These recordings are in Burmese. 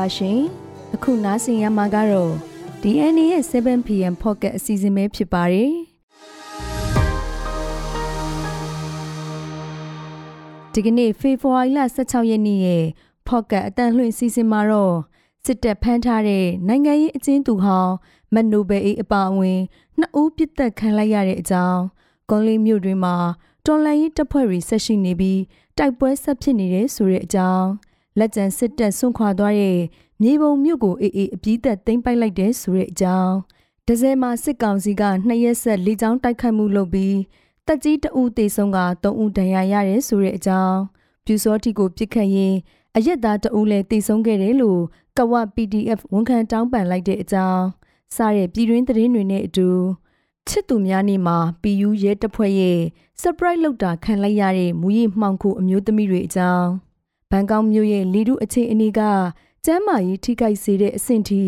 ပါရှင်အခုနားဆင်ရမှာကတော့ DNA ရဲ့ 7pm pocket အစီအစဉ်ပဲဖြစ်ပါတယ်ဒီကနေ့ဖေဖော်ဝါရီလ16ရက်နေ့ရဲ့ pocket အတန်လှွင့်စီစဉ်မှာတော့စစ်တပ်ဖမ်းထားတဲ့နိုင်ငံရေးအကျဉ်းသူဟောင်းမက်နိုဘယ်အေးအပါအဝင်နှစ်ဦးပြစ်တက်ခံလိုက်ရတဲ့အကြောင်းကွန်လီမြို့တွင်မှာတော်လန်ရေးတပ်ဖွဲ့တွေဆက်ရှိနေပြီးတိုက်ပွဲဆက်ဖြစ်နေတဲ့ဆိုတဲ့အကြောင်း လက်ကျန်စစ်တပ်ဆွန့်ခွာသွားတဲ့မြေပုံမြို့ကိုအေးအေးအပြီးသက်သိမ်းပိုက်လိုက်တဲ့ဆိုတဲ့အကြောင်းဒဇယ်မှာစစ်ကောင်စီကနှစ်ရက်ဆက်လေကြောင်းတိုက်ခိုက်မှုလုပ်ပြီးတက်ကြီးတအူးတေဆုံးက၃ဦးဒဏ်ရာရတယ်ဆိုတဲ့အကြောင်းပြူစောတိကိုပြစ်ခတ်ရင်အရက်သားတအူးလည်းတေဆုံးခဲ့တယ်လို့ကဝ PDF ဝန်ခံတောင်းပန်လိုက်တဲ့အကြောင်းစားတဲ့ပြည်တွင်းသတင်းတွေနဲ့အတူချစ်သူများနေ့မှာ PU ရဲတပ်ဖွဲ့ရဲ့ surprise လောက်တာခံလိုက်ရတဲ့မူရီမှောင်ခုအမျိုးသမီးတွေအကြောင်း ဘန်ကောက်မြို့ရဲ့လီဒုအခြေအနေကကျမ်းမာရေးထိခိုက်စေတဲ့အဆင့်ထိ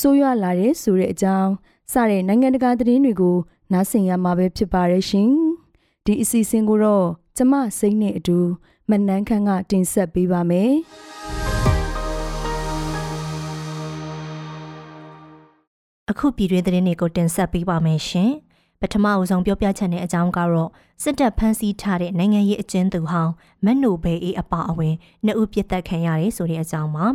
ဆိုးရွားလာတဲ့ဆိုတဲ့အကြောင်းစတဲ့နိုင်ငံတကာသတင်းတွေကိုနားဆင်ရမှာပဲဖြစ်ပါရဲ့ရှင်ဒီအစီအစဉ်ကိုတော့ကျမစိမ့်နဲ့အတူမနန်းခန့်ကတင်ဆက်ပေးပါမယ်အခုပြည်တွင်းသတင်းတွေကိုတင်ဆက်ပေးပါမယ်ရှင် ပထမအဦးဆုံးပြောပြချက်နဲ့အကြောင်းကတော့စစ်တပ်ဖမ်းဆီးထားတဲ့နိုင်ငံရေးအကျဉ်းသူဟောင်းမက်နိုဘေးအေးအပါအဝင်နှစ်ဦးပြစ်တက်ခံရတယ်ဆိုတဲ့အကြောင်းပါ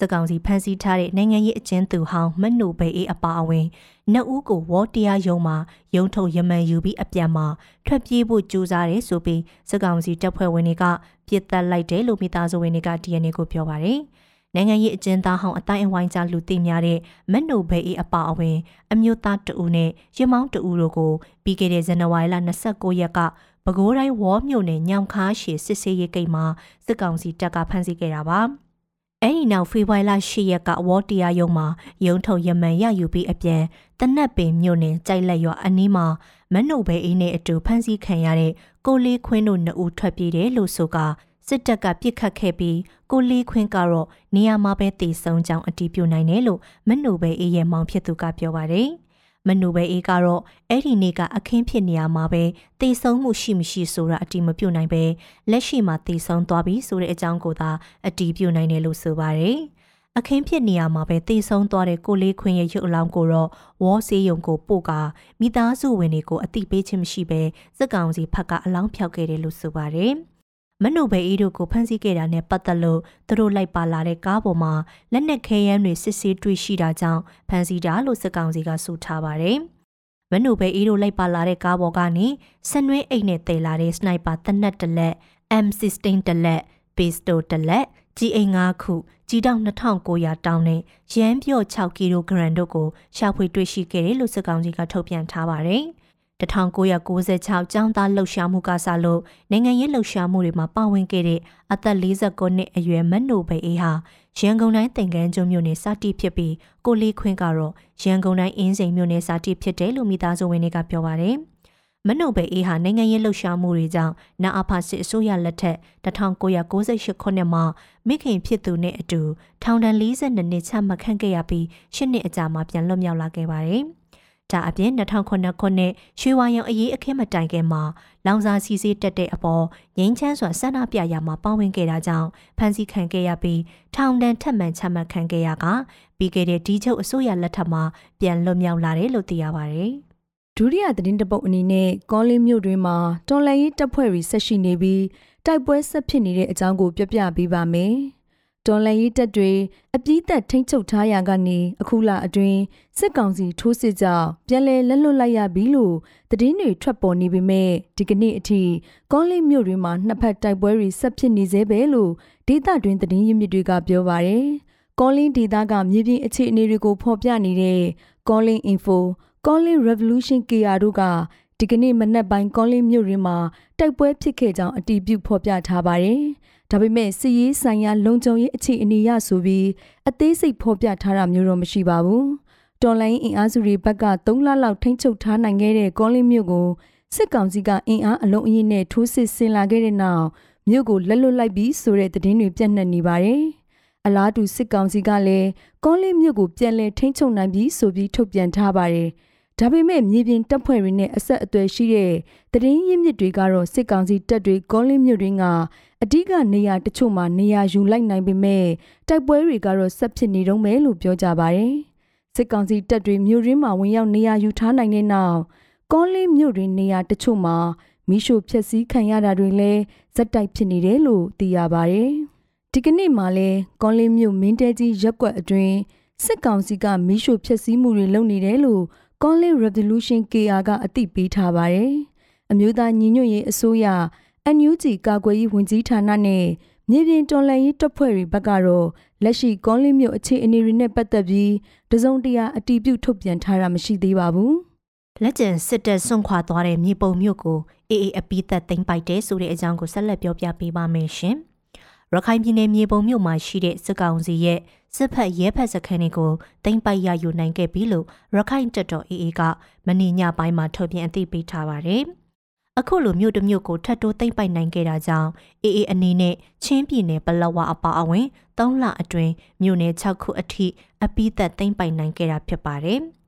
စကောင်စီဖမ်းဆီးထားတဲ့နိုင်ငံရေးအကျဉ်းသူဟောင်းမက်နိုဘေးအေးအပါအဝင်နှစ်ဦးကိုဝေါ်တရားရုံးမှာရုံးထုတ်ရမန်ယူပြီးအပြန်မှာထွက်ပြေးဖို့ကြိုးစားတယ်ဆိုပြီးစကောင်စီတပ်ဖွဲ့ဝင်တွေကပြစ်တက်လိုက်တယ်လို့မိသားစုဝင်တွေက DNA ကိုပြောပါတယ်။ နိုင်ငံရေးအကျဉ်းသားဟောင်းအတိုင်းအဝိုင်းကြားလူသိများတဲ့မက်နိုဘဲအေးအပါအဝင် အမျိုးသားတဦးနဲ့ရမောင်းတဦးတို့ကိုပြီးခဲ့တဲ့ဇန်နဝါရီလ29ရက်ကပဲခူးတိုင်းဝေါ်မြို့နယ်ညောင်ခါရှည်စစ်ဆေးရေးဂိတ်မှာစစ်ကောင်စီတပ်ကဖမ်းဆီးခဲ့တာပါ။အဲဒီနောက်ဖေဖော်ဝါရီလ10ရက်ကဝေါ်တရားရုံးမှာရုံးထုတ်ရမန်ရယူပြီးအပြန်တနက်ပင်မြို့နယ်ကြိုက်လက်ရွာအနီးမှာမက်နိုဘဲအေးနဲ့အတူဖမ်းဆီးခံရတဲ့ကိုလေးခွင်းတို့နှစ်ဦးထွက်ပြေးတယ်လို့ဆိုက စစ်တပ်ကပြစ်ခတ်ခဲ့ပြီးကိုလီခွင်းကတော့နေရာမှာပဲတည်ဆုံကြောင်းအတည်ပြုနိုင်တယ်လို့မနူဘဲအေးရဲ့မောင်ဖြစ်သူကပြောပါတယ်။မနူဘဲအေးကတော့အဲ့ဒီနေ့ကအခင်းဖြစ်နေရမှာပဲတည်ဆုံမှုရှိမရှိဆိုတာအတည်မပြုနိုင်ပဲလက်ရှိမှာတည်ဆုံသွားပြီဆိုတဲ့အကြောင်းကိုသာအတည်ပြုနိုင်တယ်လို့ဆိုပါတယ်။အခင်းဖြစ်နေရမှာပဲတည်ဆုံသွားတဲ့ကိုလေးခွင်းရဲ့ရုပ်အလောင်းကိုတော့ဝေါ်စေးယုံကိုပို့ကမိသားစုဝင်တွေကိုအတိပေးခြင်းမရှိပဲစက်ကောင်စီဖက်ကအလောင်းဖြောက်ခဲ့တယ်လို့ဆိုပါတယ်။ မနုဘဲအေးတို့ကိုဖမ်းဆီးခဲ့တာနဲ့ပတ်သက်လို့သူတို့လိုက်ပါလာတဲ့ကားပေါ်မှာလက်နက်ခဲယမ်းတွေစစ်ဆေးတွေ့ရှိတာကြောင့်ဖမ်းဆီးတာလို့စစ်ကောင်စီကဆိုထားပါတယ်။မနုဘဲအေးတို့လိုက်ပါလာတဲ့ကားပေါ်ကနေဆနွေးအိတ်နဲ့တည်လာတဲ့စနိုက်ပါတနက်တလက် M16 တလက်ပေးစတိုတလက်ကြီးအိမ်9ခုကြီးတောင်2900တောင်းနဲ့ရမ်းပြော့6ကီလိုဂရမ်တို့ကိုရှာဖွေတွေ့ရှိခဲ့တယ်လို့စစ်ကောင်စီကထုတ်ပြန်ထားပါတယ်။ 1996ကျောင်းသားလှုပ်ရှားမှုကစလို့နိုင်ငံရေးလှုပ်ရှားမှုတွေမှာပါဝင်ခဲ့တဲ့အသက်49နှစ်အရွယ်မတ်နိုဘေးအေးဟာရန်ကုန်တိုင်းသင်္ကန်းကျွန်းမြို့နယ်စတိဖြစ်ပြီးကိုလေးခွင်းကတော့ရန်ကုန်တိုင်းအင်းစိန်မြို့နယ်စတိဖြစ်တယ်လို့မိသားစုဝင်တွေကပြောပါတယ်။မနှုတ်ဘေးအေးဟာနိုင်ငံရေးလှုပ်ရှားမှုတွေကြောင့်နာအဖစစ်အစိုးရလက်ထက်1998ခုနှစ်မှာမိခင်ဖြစ်သူနဲ့အတူထောင်ဒဏ်42နှစ်ချမှတ်ခံခဲ့ရပြီး10နှစ်အကြာမှာပြန်လွတ်မြောက်လာခဲ့ပါတယ်။ ဒါအပြင်2009ခုနှစ်ရွှေဝါရောင်အရေးအခင်းမတိုင်ခင်မှာလောင်စာစီစီတက်တဲ့အပေါ်ငင်းချမ်းစွာဆန္ဒပြရမှာပါဝင်ခဲ့တာကြောင့်ဖမ်းဆီးခံခဲ့ရပြီးထောင်ဒဏ်ထပ်မံချမှတ်ခံခဲ့ရကပြီးခဲ့တဲ့ဒီချုပ်အစိုးရလက်ထက်မှာပြန်လွတ်မြောက်လာတယ်လို့သိရပါတယ်။ဒုတိယသတင်းတပုတ်အနေနဲ့ကောလင်းမြို့တွင်မှာတော်လှန်ရေးတပ်ဖွဲ့တွေဆက်ရှိနေပြီးတိုက်ပွဲဆက်ဖြစ်နေတဲ့အကြောင်းကိုပြပြပေးပါမယ်။ တော်လန်ရေးတပ်တွေအပြည့်သက်ထိမ့်ချုပ်ထားရာကနေအခုလအတွင်းစစ်ကောင်စီထိုးစစ်ကြောင့်ပြန်လည်လက်လွတ်လိုက်ရပြီလို့သတင်းတွေထွက်ပေါ်နေပေမဲ့ဒီကနေ့အထိကောလင်းမြို့တွင်မှာနှစ်ဖက်တိုက်ပွဲတွေဆက်ဖြစ်နေသေးပဲလို့ဒေသတွင်းသတင်းရင်းမြစ်တွေကပြောပါရယ်ကောလင်းဒေသကမြေပြင်အခြေအနေတွေကိုဖော်ပြနေတဲ့ကောလင်း info ကောလင်း revolution KR တို့ကဒီကနေ့မနက်ပိုင်းကောလင်းမြို့ရင်းမှာတိုက်ပွဲဖြစ်ခဲ့ကြောင်းအတည်ပြုဖော်ပြထားပါတယ်။ ဒါပေမဲ့စီရေးဆိုင်ရာလုံခြုံရေးအခြေအနေရဆိုပြီးအသေးစိတ်ဖော်ပြထားတာမျိုးတော့မရှိပါဘူး။တော်လိုင်းအင်အားစုတွေဘက်က3လလောက်ထိန်းချုပ်ထားနိုင်ခဲ့တဲ့ကောလင်းမြို့ကိုစစ်ကောင်စီကအင်အားအလုံးအင်းနဲ့ထိုးစစ်ဆင်လာခဲ့တဲ့နောက်မြို့ကိုလက်လွတ်လိုက်ပြီးဆိုတဲ့သတင်းတွေပြန့်နှံ့နေပါတယ်။အလားတူစစ်ကောင်စီကလည်းကောလင်းမြို့ကိုပြန်လည်ထိန်းချုပ်နိုင်ပြီးဆိုပြီးထုတ်ပြန်ထားပါတယ်။ ဒဒါပေမဲ့မြေပြင်တပ်ဖွဲ့တွေနဲ့အဆက်အသွယ်ရှိတဲ့တရင်ရင်းမြစ်တွေကတော့စစ်ကောင်စီတပ်တွေကောလင်းမြို့တွေကအဓိကနေရာတချို့မှာနေရာယူလိုက်နိုင်ပေမဲ့တိုက်ပွဲတွေကတော့ဆက်ဖြစ်နေတော့မယ်လို့ပြောကြပါတယ်။စစ်ကောင်စီတပ်တွေမြို့ရင်းမှာဝင်ရောက်နေရာယူထားနိုင်တဲ့နောက်ကောလင်းမြို့တွေနေရာတချို့မှာမိရှို့ဖျက်ဆီးခံရတာတွေလည်းဇက်တိုက်ဖြစ်နေတယ်လို့သိရပါတယ်။ဒီကနေ့မှလည်းကောလင်းမြို့မင်းတဲကြီးရက်ကွက်အတွင်းစစ်ကောင်စီကမိရှို့ဖျက်ဆီးမှုတွေလုပ်နေတယ်လို့ Conley Revolution KR ကအသိပေးထားပါတယ်။အမျိုးသားညီညွတ်ရေးအစိုးရ NUG ကာကွယ်ရေးဝန်ကြီးဌာနနဲ့မြေပြင်တော်လှန်ရေးတပ်ဖွဲ့တွေဘက်ကတော့လက်ရှိ Conley မြို့အခြေအနေတွေနဲ့ပတ်သက်ပြီးတစုံတရာအတည်ပြုထုတ်ပြန်ထားတာမရှိသေးပါဘူး။လက်ကျန်စစ်တပ်ဆွန့်ခွာသွားတဲ့မြေပုံမြို့ကိုအေအေအပီးသက်သိမ်းပိုက်တဲ့ဆိုတဲ့အကြောင်းကိုဆက်လက်ပြောပြပေးပါမယ်ရှင်။ ရခိုင်ပြည်နယ်မြေပုံမြို့မှာရှိတဲ့စစ်ကောင်စီရဲ့စစ်ဖက်ရဲဖက်စခန်းတွေကိုတင်ပိုက်ရယူနိုင်ခဲ့ပြီလို့ရခိုင်တပ်တော် AA ကမနေ့ညပိုင်းမှာထုတ်ပြန်အသိပေးထားပါတယ်။အခုလိုမြို့တစ်မြို့ကိုထပ်တိုးသိမ့်ပိုက်နိုင်ခဲ့တာကြောင့် AA အနေနဲ့ချင်းပြည်နယ်ပလောဝအပါအဝင်3လအတွင်းမြို့နယ်6ခုအထိအပိသက်သိမ့်ပိုက်နိုင်ခဲ့တာဖြစ်ပါတယ်။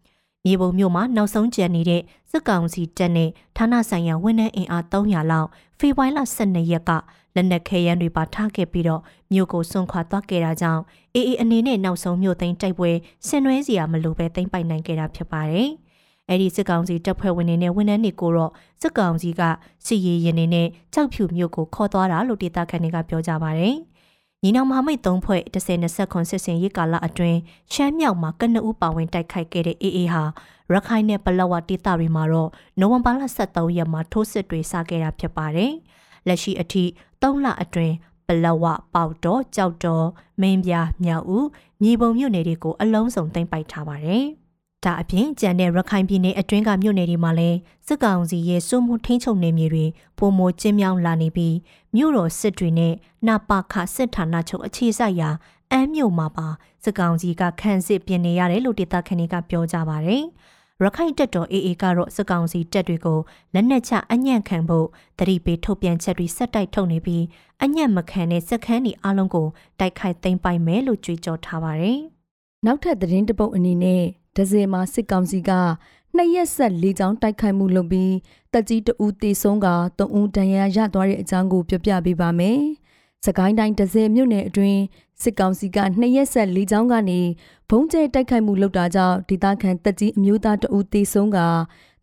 မြေပုံမြို့မှာနောက်ဆုံးကျန်နေတဲ့စစ်ကောင်စီတပ်နဲ့ဌာနဆိုင်ရာဝန်ထမ်းအင်အား300လောက်ဖေဖော်ဝါရီလ12ရက်ကလက်နက်ခဲယမ်းတွေပါထားခဲ့ပြီးတော့မြို့ကိုစွန့်ခွာသွားခဲ့တာကြောင့်အေအေအနေနဲ့နောက်ဆုံးမြို့သိမ်းတိုက်ပွဲဆင်နွှဲစရာမလိုပဲသိမ်းပိုက်နိုင်ခဲ့တာဖြစ်ပါတယ်။အဲ့ဒီစစ်ကောင်စီတပ်ဖွဲ့ဝင်တွေနဲ့ဝန်ထမ်းတွေကိုတော့စစ်ကောင်စီကစစ်ရေးရင်တွေနဲ့ကြောက်ဖြူမြို့ကိုခေါ်သွားတာလို့ဒေသခံတွေကပြောကြပါတယ်။ ညီနောင်မဟာမိတ်၃ဖွဲ့10-20ခွန်စစ်စင်ရေးကာလအတွင်းရှမ်းမြောက်မှာကနဦးပါဝင်တိုက်ခိုက်ခဲ့တဲ့ AA ဟာရခိုင်နဲ့ပလောဝဒေသတွေမှာတော့နိုဝင်ဘာလ23ရက်မှာထိုးစစ်တွေစခဲ့တာဖြစ်ပါတယ်။လက်ရှိအထိ3လအတွင်းပလောဝပေါတော့ကြောက်တော်မင်းပြမြောက်ဦးမြေပုံမြို့နယ်တွေကိုအလုံးစုံသိမ်းပိုက်ထားပါတယ်။ ဒါအပြင်ကြံတဲ့ရခိုင်ပြည်နယ်အတွင်းကမြို့နယ်တွေမှာလည်းစစ်ကောင်စီရဲ့စိုးမိုးထိန်းချုပ်နေမြေတွေပုံမိုကျင်းမြောင်းလာနေပြီးမြို့တော်စစ်တွေနဲ့နာပါခစစ်ဌာနချုပ်အခြေစိုက်ရာအမ်းမြို့မှာပါစစ်ကောင်စီကခန့်စစ်ပြင်နေရတယ်လို့ဒေသခံတွေကပြောကြပါဗျ။ရခိုင်တပ်တော် AA ကတော့စစ်ကောင်စီတပ်တွေကိုလက်နက်ချအညံ့ခံဖို့တတိပေးထုတ်ပြန်ချက်တွေဆက်တိုက်ထုတ်နေပြီးအညံ့မခံတဲ့စက်ခန်းဒီအလုံးကိုတိုက်ခိုက်သိမ်းပိုက်မယ်လို့ကြွေးကြော်ထားပါတယ်။နောက်ထပ်သတင်းတပုတ်အနေနဲ့ ဒဇယ်မှာစစ်ကောင်စီကနှစ်ရက်ဆက်လေးချောင်းတိုက်ခိုက်မှုလုပ်ပြီးတက်ကြီးတဦးတေဆုံးကသုံးဦးဒဏ်ရာရသွားတဲ့အကြောင်းကိုပြောပြပေးပါမယ်။စကိုင်းတိုင်းဒဇယ်မြို့နယ်အတွင်းစစ်ကောင်စီကနှစ်ရက်ဆက်လေးချောင်းကနေဘုံကျဲတိုက်ခိုက်မှုလုပ်တာကြောင့်ဒေသခံတက်ကြီးအမျိုးသားတဦးတေဆုံးက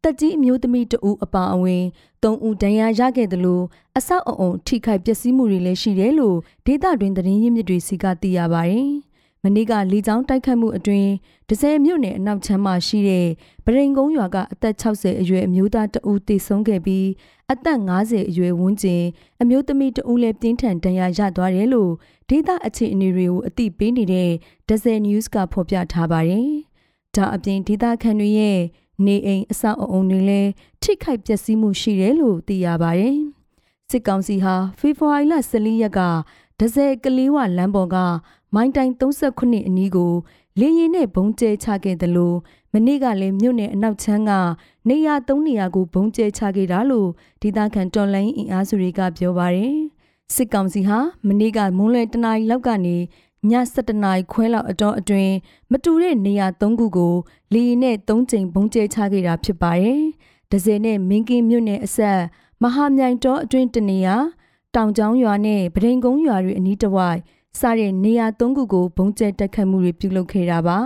တက်ကြီးအမျိုးသမီးတဦးအပါအဝင်သုံးဦးဒဏ်ရာရခဲ့တယ်လို့အဆောက်အအုံထိခိုက်ပျက်စီးမှုတွေလည်းရှိတယ်လို့ဒေသတွင်သတင်းရင်းမြစ်တွေစီကသိရပါတယ်။ မနေ့ကလေကြောင်းတိုက်ခတ်မှုအတွင်းဒဇယ်မြို့နယ်အနောက်ချမ်းမှာရှိတဲ့ဗရင်ကုန်းရွာကအသက်60အရွယ်အမျိုးသားတဦးသေဆုံးခဲ့ပြီးအသက်50အရွယ်ဝန်းကျင်အမျိုးသမီးတဦးလည်းပြင်းထန်ဒဏ်ရာရသွားတယ်လို့ဒေသအခြေအနေတွေကိုအသိပေးနေတဲ့ဒဇယ် news ကဖော်ပြထားပါတယ်။ဒါအပြင်ဒေသခံတွေရဲ့နေအိမ်အဆောက်အအုံတွေလည်းထိခိုက်ပျက်စီးမှုရှိတယ်လို့သိရပါတယ်။စစ်ကောင်စီဟာဖေဖော်ဝါရီလ14ရက်က ဒဇယ်ကလေးဝလမ်းပေါ်ကမိုင်းတိုင်38အနီးကိုလေရင်နဲ့ဘုံကျဲချခဲ့တယ်လို့မနေ့ကလည်းမြို့နယ်အနောက်ချမ်းကနေရာ၃နေရာကိုဘုံကျဲချခဲ့တာလို့ဒေသခံတော်လိုင်းအင်အားစုတွေကပြောပါတယ်စစ်ကောင်စီဟာမနေ့ကမွန်းလွယ်တနာရီလောက်ကနေည7နာရီခွဲလောက်အတော်အတွင်းမတူတဲ့နေရာ၃ခုကိုလေရင်နဲ့၃ချိန်ဘုံကျဲချခဲ့တာဖြစ်ပါတယ်ဒဇယ်နဲ့မင်းကင်းမြို့နယ်အဆက်မဟာမြိုင်တော်အတွင်းတနေရာ တောင်ကျောင်းရွာနဲ့ဗဒိန်ကုန်းရွာတွေအနီးတစ်ဝိုက်စတဲ့နေရာ၃ခုကိုဘုံကျဲတိုက်ခိုက်မှုတွေပြုလုပ်ခဲ့တာပါ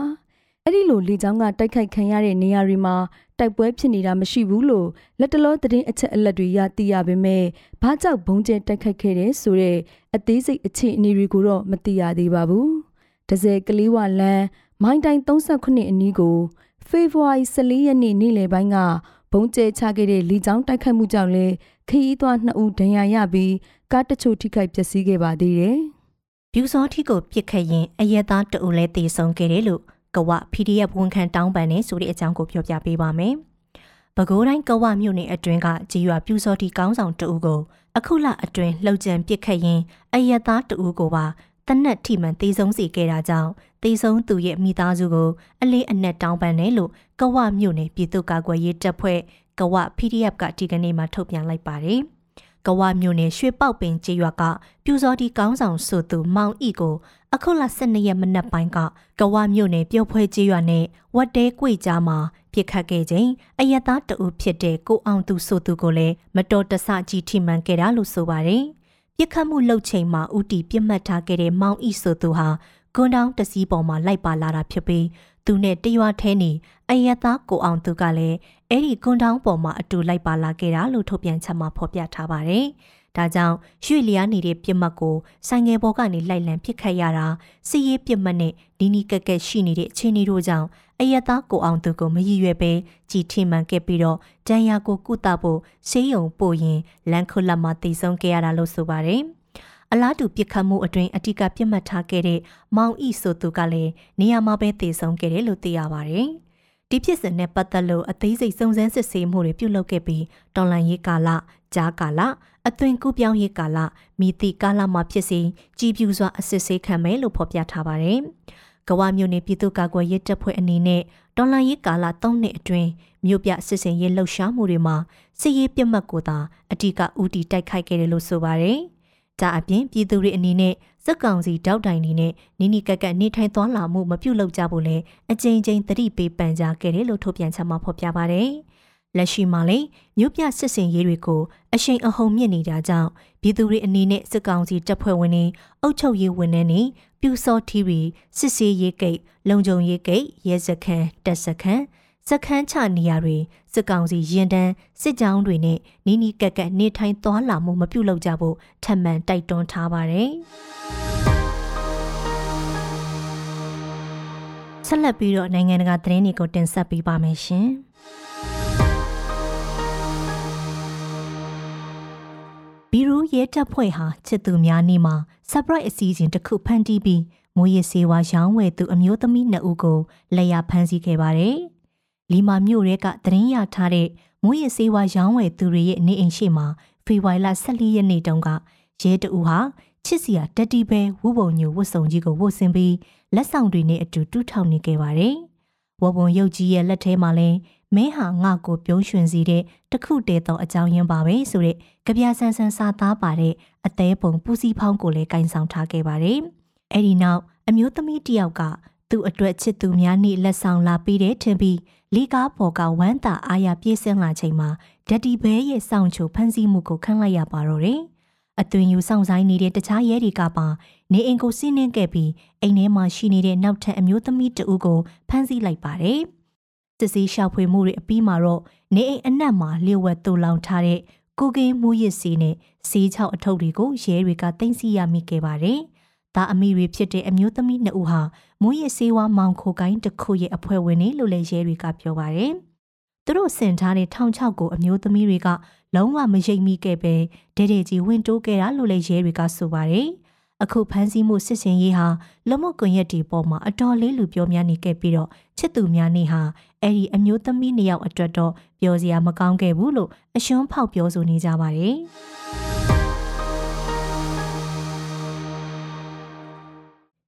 အဲ့ဒီလိုလေကြောင်းကတိုက်ခိုက်ခံရတဲ့နေရာတွေမှာတိုက်ပွဲဖြစ်နေတာမရှိဘူးလို့လက်တလောသတင်းအချက်အလက်တွေရသိရပေမဲ့ဘာကြောင့်ဘုံကျဲတိုက်ခိုက်ခဲ့တဲ့ဆိုတဲ့အသေးစိတ်အခြေအနေတွေကိုတော့မသိရသေးပါဘူး။ဒဇယ်ကလေးဝလန်းမိုင်းတိုင်38အနီးကိုဖေဖော်ဝါရီ14ရက်နေ့နေ့လယ်ပိုင်းက ဘုံကျဲချခဲ့တဲ့လေကြောင်းတိုက်ခိုက်မှုကြောင့်လေခရီးသွား2ဦးဒဏ်ရာရပြီးကားတချို့ထိခိုက်ပျက်စီးခဲ့ပါသေးတယ်။ဗျူစောထီကိုပြစ်ခတ်ရင်အရက်သားတအုပ်လဲတေဆုံးခဲ့တယ်လို့ကဝ PDF ဝန်ခံတောင်းပန်နေဆိုတဲ့အကြောင်းကိုပြောပြပေးပါမယ်။ပဲခူးတိုင်းကဝမြို့နယ်အတွင်းကဂျီရွာပြူစောထီကောင်းဆောင်တအုပ်ကိုအခုလအတွင်းလှုပ်ကြံပြစ်ခတ်ရင်အရက်သားတအုပ်ကိုပါ တနက်ထိမှန်တေဆုံးစေခဲ့တာကြောင့်တေဆုံးသူရဲ့မိသားစုကိုအလေးအနက်တောင်းပန်တယ်လို့ကဝမြို့နယ်ပြည်သူ့ကာကွယ်ရေးတပ်ဖွဲ့ကဝ PDF ကဒီကနေ့မှထုတ်ပြန်လိုက်ပါတယ်။ကဝမြို့နယ်ရွှေပေါက်ပင်ကျေးရွာကပြူစော်ဒီကောင်းဆောင်ဆိုသူမောင်ဤကိုအခုလ12ရက်မနက်ပိုင်းကကဝမြို့နယ်ပျော်ဖွဲကျေးရွာနဲ့ဝတ်တဲကွေကြားမှာပြစ်ခတ်ခဲ့ခြင်းအယက်သားတအုပ်ဖြစ်တဲ့ကိုအောင်သူဆိုသူကိုလည်းမတော်တဆကြီးထိမှန်ခဲ့တာလို့ဆိုပါတယ်။ ပြစ်ခတ်မှုလုပ်ချိန်မှာဥတီပြစ်မှတ်ထားခဲ့တဲ့မောင်ဤဆိုသူဟာကွန်တောင်းတစည်းပေါ်မှာလိုက်ပါလာတာဖြစ်ပြီးသူနဲ့တရွာထဲနေအယက်သားကိုအောင်သူကလည်းအဲ့ဒီကွန်တောင်းပေါ်မှာအတူလိုက်ပါလာခဲ့တာလို့ထုတ်ပြန်ချက်မှာဖော်ပြထားပါတယ်။ ဒါကြောင့်ရွှေလျားနေတဲ့ပြစ်မှတ်ကိုဆိုင်ငယ်ပေါ်ကနေလိုက်လံပစ်ခတ်ရတာစီရေးပြစ်မှတ်နဲ့နီနီကက်ကက်ရှိနေတဲ့အခြေအနေတို့ကြောင့်အယက်သားကိုအောင်သူကိုမရည်ရွယ်ပဲကြည်ထိမှန်ခဲ့ပြီးတော့တန်ရာကိုကုသဖို့ဆေးရုံပို့ရင်လန်ခုလက်မှာတည်ဆုံခဲ့ရတာလို့ဆိုပါတယ်။အလားတူပြစ်ခတ်မှုအတွင်းအတိကပြစ်မှတ်ထားခဲ့တဲ့မောင်ဤဆိုသူကလည်းနေရာမှာပဲတည်ဆုံခဲ့တယ်လို့သိရပါတယ်။ ဒီဖြစ်စဉ်နဲ့ပတ်သက်လို့အသေးစိတ်စုံစမ်းစစ်ဆေးမှုတွေပြုလုပ်ခဲ့ပြီးတော်လန်ရေးကာလကြားကာလအသွင်ကူးပြောင်းရေးကာလမိတိကာလမှာဖြစ်စဉ်ကြီးပြူစွာအစစ်ဆေးခံမယ်လို့ဖော်ပြထားပါတယ်။ကဝမျိုးနယ်ပြည်သူ့ကာကွယ်ရေးတပ်ဖွဲ့အနေနဲ့တော်လန်ရေးကာလ3နှစ်အတွင်းမြို့ပြစစ်စင်ရေးလှုပ်ရှားမှုတွေမှာစစ်ရေးပြတ်မှတ်ကိုသာအတိကဦးတည်တိုက်ခိုက်ခဲ့တယ်လို့ဆိုပါတယ်။ ဒါအပြင်ပြည်သူတွေအနေနဲ့စက်ကောင်စီတောက်တိုင်နေနဲ့နိနိကက်ကက်နေထိုင်သွားလာမှုမပြုလုပ်ကြဖို့လဲအကြိမ်ကြိမ်သတိပေးပန်ကြားခဲ့တယ်လို့ထုတ်ပြန်ချက်မှာဖော်ပြပါဗျ။လက်ရှိမှာလည်းမြို့ပြစစ်စင်ရေးတွေကိုအရှိန်အဟုန်မြင့်နေတာကြောင့်ပြည်သူတွေအနေနဲ့စစ်ကောင်စီတပ်ဖွဲ့ဝင်တွေအုပ်ချုပ်ရေးဝန်ထမ်းတွေပြူစောထီရီစစ်စေးရေးကိတ်လုံခြုံရေးကိတ်ရဲစခန်းတပ်စခန်း စခန်းချနေရာတွေစစ်ကောင်စီရင်တန်းစစ်ကြောင်းတွေနဲ့နီးနီးကက်ကက်နေထိုင်သွားလာမှုမပြုလုပ်ကြဖို့ထပ်မံတိုက်တွန်းထားပါတယ်။ဆက်လက်ပြီးတော့နိုင်ငံတကာသတင်းတွေကိုတင်ဆက်ပေးပါမယ်ရှင်။ဘီရူရဲတပ်ဖွဲ့ဟာချစ်သူများနေ့မှာ surprise အစီအစဉ်တစ်ခုဖန်တီးပြီးမိုးရစေဝါရောင်းဝယ်သူအမျိုးသမီးနှစ်ဦးကိုလက်ရဖမ်းဆီးခဲ့ပါတယ်။ လီမာမြို့ရဲကသတင်းရထားတဲ့မွေးရစေးဝါရောင်းဝယ်သူတွေရဲ့နေအိမ်ရှိမှာဖေဖော်ဝါရီလ14ရက်နေ့တုန်းကရဲတအူဟာချစ်စီယာတတိပဲဝုပုံညိုဝတ်စုံကြီးကိုဝတ်ဆင်ပြီးလက်ဆောင်တွေနဲ့အတူတူထောင်နေခဲ့ပါတယ်။ဝပုံရုပ်ကြီးရဲ့လက်ထဲမှာလဲမဲဟာငါ့ကိုပြုံးရွှင်စီတဲ့တခုတည်းသောအကြောင်းရင်းပါပဲဆိုတဲ့ကြပြဆန်းဆန်းစာသားပါတဲ့အသေးပုံပူစီဖောင်းကိုလည်းကင်ဆောင်ထားခဲ့ပါတယ်။အဲ့ဒီနောက်အမျိုးသမီးတယောက်ကသူ့အတွက်ချစ်သူများနေ့လက်ဆောင်လာပေးတဲ့ထင်ပြီး လီကားပေါ်ကဝမ်းသာအားရပြေးဆင်းလာချိန်မှာဒက်တီဘဲရဲ့စောင့်ချိုဖမ်းဆီးမှုကိုခံလိုက်ရပါတော့တယ်။အသွင်ယူဆောင်ဆိုင်နေတဲ့တခြားရဲတွေကပါနေအိမ်ကိုစီးနှင်းခဲ့ပြီးအိမ်ထဲမှာရှိနေတဲ့နောက်ထပ်အမျိုးသမီးတဦးကိုဖမ်းဆီးလိုက်ပါတယ်။စစ်စီးရှာဖွေမှုတွေအပြီးမှာတော့နေအိမ်အနက်မှာလျှို့ဝှက်တူလောင်ထားတဲ့ကိုကင်းမူရစ်စီနဲ့စီးချောက်အထုပ်တွေကိုရဲတွေကတင်စီရမိခဲ့ပါတယ်။ သားအမိတွေဖြစ်တဲ့အမျိုးသမီးနှစ်ဦးဟာမွေးရစေးဝါမောင်ခိုကိုင်းတစ်ခုရဲ့အဖွဲ့ဝင်တွေလို့လည်းရဲတွေကပြောပါတယ်။သူတို့ဆင်ထားတဲ့ထောင်ချောက်ကိုအမျိုးသမီးတွေကလုံးဝမရိပ်မိခဲ့ပဲဒဲဒဲကြီးဝင်တိုးခဲ့တာလို့လည်းရဲတွေကဆိုပါတယ်။အခုဖမ်းဆီးမှုစစ်စင်ရေးဟာလမကွန်ရက်တီပေါ်မှာအတော်လေးလူပြောများနေခဲ့ပြီးတော့ချစ်သူများနေဟာအဲ့ဒီအမျိုးသမီးနှစ်ယောက်အတွက်တော့ပြောစရာမကောင်းခဲ့ဘူးလို့အရှုံးဖောက်ပြောဆိုနေကြပါတယ်။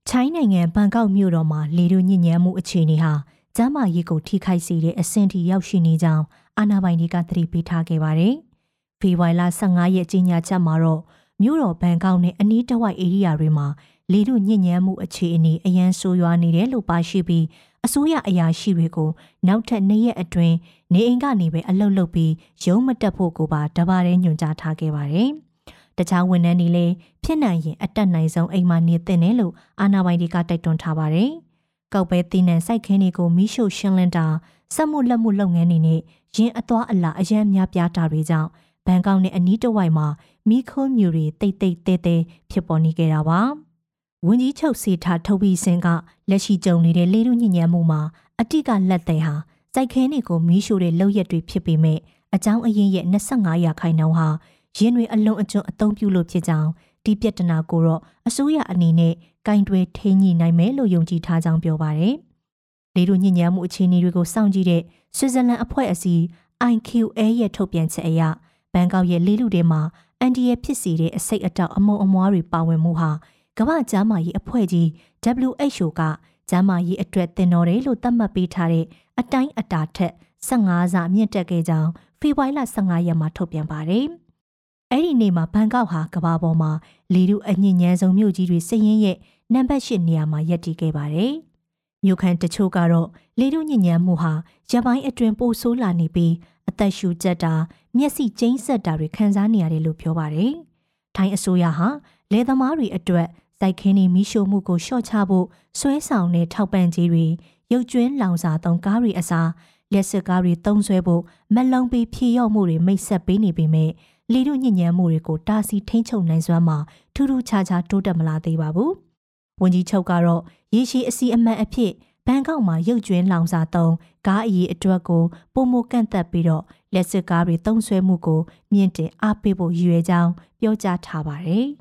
ချိုင်းနိုင်ငံဘန်ကောက်မြို့တော်မှာလေတို့ညဉ့်ညမ်းမှုအခြေအနေဟာကျန်းမာရေးကိုထိခိုက်စေတဲ့အဆင့်ထိရောက်ရှိနေကြောင်းအာဏာပိုင်တွေကသတိပေးထားခဲ့ပါတယ်။ဖေဖော်ဝါရီလ15ရက်ကြီးညာချက်မှာတော့မြို့တော်ဘန်ကောက်နဲ့အနီးတစ်ဝိုက်ဧရိယာတွေမှာလေတို့ညဉ့်ညမ်းမှုအခြေအနေအရန်ဆိုးရွားနေတယ်လို့ပါရှိပြီးအစိုးရအရာရှိတွေကိုနောက်ထပ်၂ရက်အတွင်းနေအိမ်ကနေပဲအလုတ်လုတ်ပြီးရုံးမတက်ဖို့ကိုပါတပါးတဲ့ညွှန်ကြားထားခဲ့ပါတယ်။ တခြားဝန်ထမ်းတွေလည်းဖြစ်နိုင်ရင်အတက်နိုင်ဆုံးအိမ်မှာနေသင့်တယ်လို့အာဏာပိုင်တွေကတိုက်တွန်းထားပါတယ်။ကောက်ပဲတင်းနံစိုက်ခင်းတွေကိုမိရှို့ရှင်းလင်းတာစက်မှုလက်မှုလုပ်ငန်းတွေနဲ့ရင်းအသွားအလာအရန်များပြားတာတွေကြောင့်ဘန်ကောက်နဲ့အနီးတစ်ဝိုက်မှာမိခိုးမြူတွေတိတ်တိတ်တဲတဲဖြစ်ပေါ်နေကြတာပါ။ဝန်ကြီးချုပ်စီထားထုတ်ပြီးစင်ကလက်ရှိကြုံနေတဲ့လေလူညဉ့်ညံမှုမှာအတိကလက်တဲ့ဟာစိုက်ခဲတွေကိုမီးရှို့တဲ့လောက်ရက်တွေဖြစ်ပေမဲ့အကြောင်းအရင်းရဲ့25ရာခိုင်နှုန်းဟာ ရင်းတွေအလုံးအကျွန်းအသုံးပြုလို့ဖြစ်ကြောင်းဒီပြဿနာကိုတော့အစိုးရအနေနဲ့ကင်တွယ်ထိန်းညှိနိုင်မယ်လို့ယုံကြည်ထားကြောင်းပြောပါတယ်။လေတို့ညဉ့်ညမ်းမှုအခြေအနေတွေကိုစောင့်ကြည့်တဲ့ဆွစ်ဇာလန်အဖွဲ့အစည်း IQA ရဲ့ထုတ်ပြန်ချက်အရဘန်ကောက်ရဲ့လေလူတွေမှာအန်ဒီရဲ့ဖြစ်စီတဲ့အစိတ်အတောက်အမုံအမွားတွေပါဝင်မှုဟာကမ္ဘာ့ကျန်းမာရေးအဖွဲ့ကြီး WHO ကကျန်းမာရေးအတွက်တင်တော်တယ်လို့သတ်မှတ်ပေးထားတဲ့အတိုင်းအတာထက်15ဆမြင့်တက်ခဲ့ကြောင်းဖေဖော်ဝါရီလ15ရက်မှာထုတ်ပြန်ပါတယ်။ အဲ့ဒီနေ့မှာဘန်ကောက်ဟာကမ္ဘာပေါ်မှာလေထုအညဉ့်ညမ်းဆုံးမြို့ကြီးတွေစည်ရင်းရဲ့နံပါတ်၈နေရာမှာရပ်တည်ခဲ့ပါတယ်။မြို့ခံတချို့ကတော့လေထုညဉ့်ညမ်းမှုဟာရပိုင်းအတွင်ပိုဆိုးလာနေပြီးအသက်ရှူကျက်တာမျက်စိကျိန်းဆက်တာတွေခံစားနေရတယ်လို့ပြောပါတယ်။ထိုင်းအစိုးရဟာလယ်သမားတွေအတွက်စိုက်ခင်းနေမိရှို့မှုကိုလျှော့ချဖို့ဆွဲဆောင်တဲ့ထောက်ပံ့ကြေးတွေရုပ်ကျွင်းလောင်စာသုံးကားတွေအစားလက်စစ်ကားတွေသုံးဆွဲဖို့မလုံပြီးဖြည့်ရောက်မှုတွေမိတ်ဆက်ပေးနေပေမဲ့ လေတို့ညဉ့်ညမ်းမှုတွေကိုတာစီထိန်းချုပ်နိုင်စွမ်းမှာထူးထူးခြားခြားတိုးတက်မလာသေးပါဘူး။ဝန်ကြီးချုပ်ကတော့ရေရှည်အစီအမံအဖြစ်ဘန်ကောက်မှာရုပ်ကျွင်းလောင်စာသုံးကားအရေးအတွက်ကိုပုံမကန့်သက်ပြီးတော့လက်စစ်ကားတွေသုံးဆွဲမှုကိုမြင့်တင်အားပေးဖို့ရည်ရွယ်ကြောင်းပြောကြားထားပါတယ်။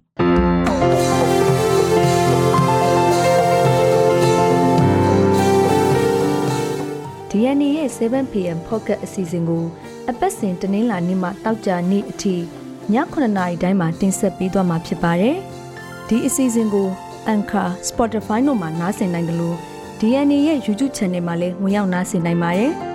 DNA ရဲ့ 7pm pocket အစီအစဉ်ကို အပတ်စဉ်တနင်္လာနေ့မှတောက်ကြနေ့အထိည9:00နာရီတိုင်းမှာတင်ဆက်ပေးသွားမှာဖြစ်ပါတယ်။ဒီအစီအစဉ်ကို Anchor, Spotify တို့မှာနားဆင်နိုင်တယ်လို့ DNA ရဲ့ YouTube Channel မှာလည်းဝင်ရောက်နားဆင်နိုင်ပါတယ်။